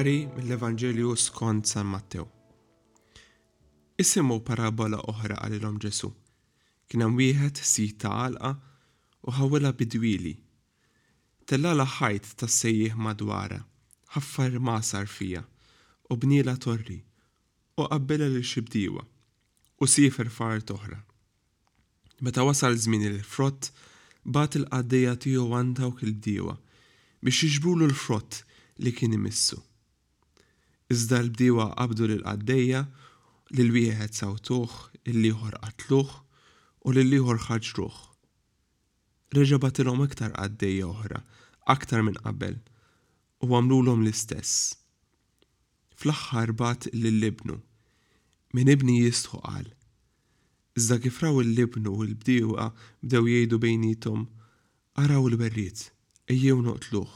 Qari mill-Evanġelju skont San Mattew. Isimu parabola oħra għalilhom Ġesu. Kien hemm wieħed sit ta' għalqa u ħawilha bidwili Tellagħlha ħajt ta' sejjieħ madwarha, ħaffar il-magħsar fiha u bnielha torri u qabbilha lil xi bdiewa u siefer f'art oħra. Meta wasal żmien il-frott, bagħat il-qaddejja tiegħu għand dawk il-bdiewa biex jiġbrulu l-frott li kien imissu. Iżda l-bdiewa qabdu lill-qaddejja, lil wieħed sawtuh, lill-ieħor qatluh u lill-ieħor ħaġruh. Reġa' bagħtilhom iktar qaddejja oħra, aktar minn qabel, u għamlulhom l-istess. Fl-aħħar bagħat lil ibnu. Min ibni jistħu qal. Iżda kif raw l-ibnu l-bdiewa bdew jgħidu bejniethom, Araw il-werriet, ejjew noqtluh,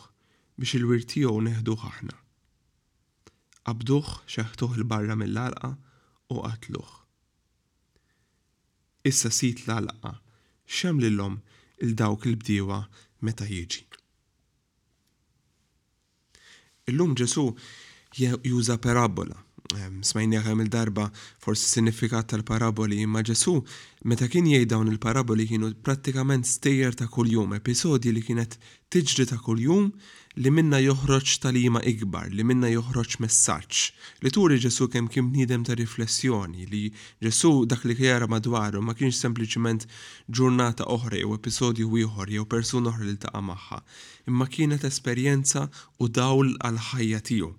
biex il-wirt tiegħu neħduh aħna. Qabduh, xeħtuh 'l barra mill-għalqa u qatluh. Issa sid l-għalqa, x'għamlilhom 'il dawk il-bdiewa meta jiġi? Illum Ġesù juża parabbola. Smajniha kemm-il darba forsi s-sinifikat tal-parabboli, imma Ġesù meta kien jgħid dawn il-parabboli kienu prattikament stejjer ta' kuljum, episodji li kienet Tiġri ta' kuljum li minnha joħroġ tagħlima ikbar, li minnha joħroġ messaġġ, li turi Ġesù kemm kien bniedem ta' riflessjoni, li Ġesù dak li kien jara madwaru ma kienx sempliċiment ġurnata oħra jew episodju ieħor jew persuna oħra li ltaqa' magħha, imma kienet esperjenza u dawl għall-ħajja tiegħu.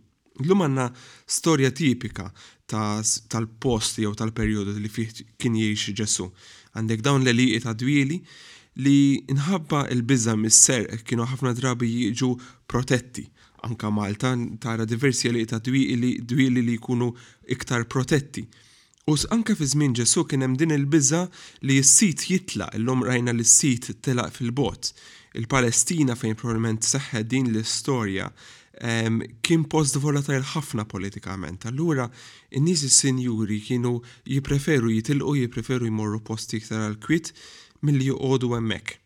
Illum għandna storja tipika tal-post jew tal-perjodu li fih kien jgħix Ġesù. Għandek dawn l-eliqi ta' dwieli li nħabba l-biża' mis-serq kienu ħafna drabi jiġu protetti. Anka Malta tara diversi eliqi ta' dwieli li jkunu iktar protetti. U s anke fi żmien Ġesù kien hemm din il-biża' li s-Sid jitlaq, illum rajna li s-Sid telaq fil-bogħod. Il-Palestina fejn probabbilment seħħet din l-istorja ehm kien post volatajl ħafna politikament. Allura n-nies is-sinjuri kienu jippreferu jitilqu, jippreferu jmorru post iktar għall-kwiet milli joqogħdu hemmhekk.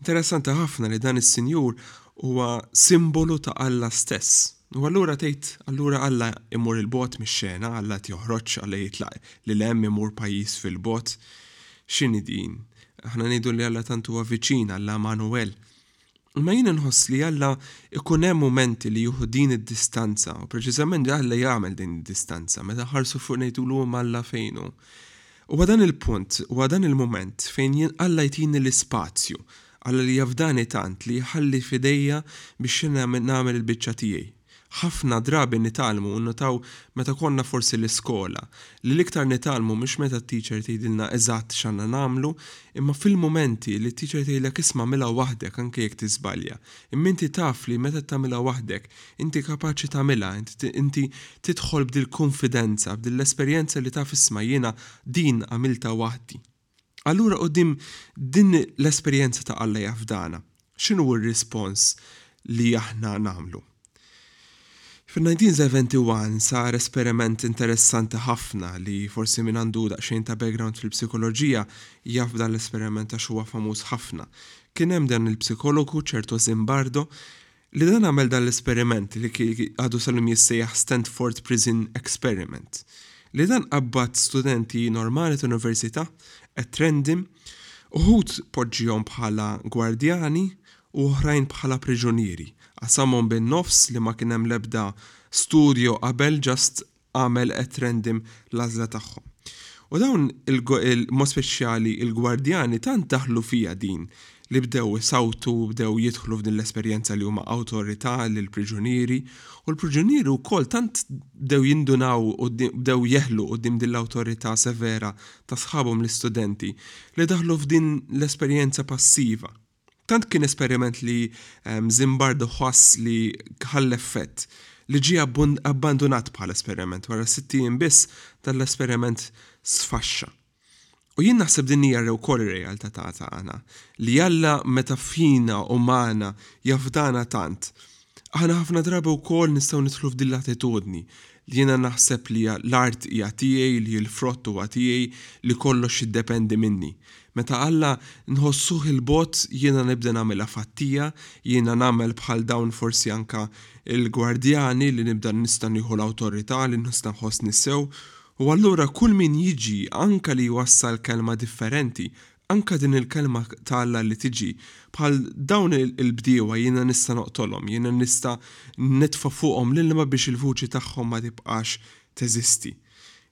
Interessanti ħafna li dan is-sinjur huwa simbolu ta' Alla stess. U allura tgħid, allura Alla imur il-bot mix-xena, Alla qed joħroġ, Alla jitlaq li hemm imur pajjiż fil-bot. X'inhi din? Aħna ngħidu li Alla tant huwa viċin, Alla Manuel. Imma jien inħoss li Alla ikun hemm mumenti li jieħu din id-distanza, u preċiżament Alla jagħmel din id-distanza, meta ħarsu fuq ngħidulu imma Alla fejnu. Huwa dan il-punt, huwa dan il-mument fejn jien Alla jtini l-ispazju, Alla li jafdani tant li jħalli f'idejja biex jiena nagħmel il-biċċa tiegħi. Ħafna drabi nitgħallmu u nnotaw meta konna forsi l-iskola, li l-iktar nitgħallmu mhux meta t-teacher tgħidilna eżatt x'għandna nagħmlu, imma fil-mumenti li t-teacher tgħidlek isma' għamilha waħdek anke jekk tiżbalja, Imma inti taf li meta tagħmilha waħdek, inti kapaċi tagħmilha, inti inti tidħol b'dil-kunfidenza, b'dil-esperjenza li taf isma' jiena din għamiltha waħdi. Allura quddiem din l-esperjenza ta' Alla jafdana, x'inhu r-rispons li aħna nagħmlu? Fin-1971 sar esperiment interessanti ħafna li forsi min għandu daqsxejn ta' background fil-psikoloġija jaf b'dan l-esperiment għax huwa famuż ħafna. Kien hemm dan il-psikologu, ċerto Zimbardo, li dan għamel dan l-esperiment li għadu sal-lum jissejjaħ Stanford Prison Experiment. Li dan qabbad studenti normali ta' università, at random, uħud poġġihom bħala gwardjani u oħrajn bħala priġunieri. Qasamhom bin nofs li ma kien hemm l-ebda studio qabel just għamel at random l-għażla tagħhom. U dawn il mod speċjali il-gwardjani tant daħlu fiha din li bdew isawtu bdew jidħlu f'din l-esperjenza li huma awtorità lil priġunieri u l-priġunieri wkoll tant bdew jindunaw u bdew jeħlu quddiem din l-awtorità severa ta' sħabhom l-istudenti li daħlu f'din l-esperjenza passiva. Tant kien esperiment li Zimbardo ħass li ħa l-effett, li ġie abbandunat bħala esperiment, wara sitt ijiem biss dan l-esperiment sfaxxa. U jien naħseb din hija wkoll ir-realtà tagħna, li Alla meta fina umana jafdana tant, Aħna ħafna drabi wkoll nistgħu nidħlu f'din l-attitudni li jiena naħseb li l-art hija tiegħi, li l-frott huwa tiegħi, li kollox jiddependi minni. Meta Alla nħossuh 'il bogħod jiena nibda nagħmilha fattija, jiena nagħmel bħal dawn forsi anke l-gwardjani li nibda nista' nieħu l-awtorità, li nista' nħossni sew. U allura kull min jiġi anke li jwassal kelma differenti, Anke din il-kelma ta' Alla li tiġi, Bħal dawn il-bdiewa jiena nista' noqtolhom, jiena nista' nitfa' fuqhom l-ilma biex il-vuċi tagħhom ma tibqax teżisti.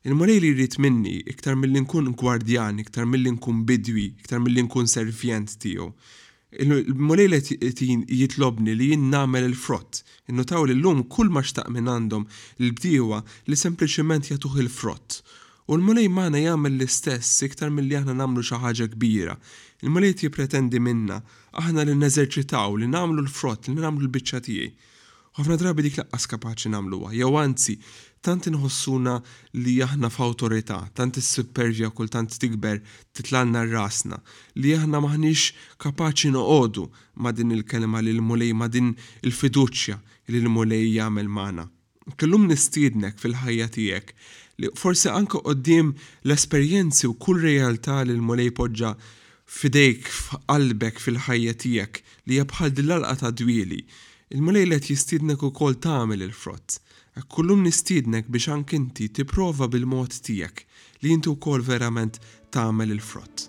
Il-Mulej li jrid minni, iktar milli nkun gwardjan, iktar milli nkun bidwi, iktar milli nkun servjent tiegħu, Il-Mulej qed jitlobni li jien nagħmel il-frott. Innutaw li llum kulma xtaq minn għandhom il-bdiewa li sempliċement jagħtuh il-frott. U l-Mulej magħna jagħmel l-istess iktar milli aħna nagħmlu xi ħaġa kbira. Il-Mulej qed jippretendi minna aħna li neżerċitaw, li nagħmlu l-frott, li nagħmlu l-biċċa tiegħi. U ħafna drabi dik lanqas kapaċi nagħmluha. Jew anzi, tant inħossuna li aħna f'awtorità, tant is-suppervja kultant tikber titlgħalna rasna, li aħna m'aħniex kapaċi noqogħdu ma' din il-kelma lill-Mulej, ma' din il-fiduċja li l-Mulej jagħmel magħna. Illum nistiednek fil-ħajja tiegħek li forsi anke quddiem l-esperjenzi u kull realtà li l-Mulej poġġa f'idejk, f'qalbek, fil-ħajja tiegħek, li hija bħal din l-għalqa ta' dwieli, il-Mulej li qed jistiednek ukoll tagħmel il-frott. Hekk illum nistiednek biex anke inti tipprova bil-mod tiegħek li inti wkoll verament tagħmel il-frott.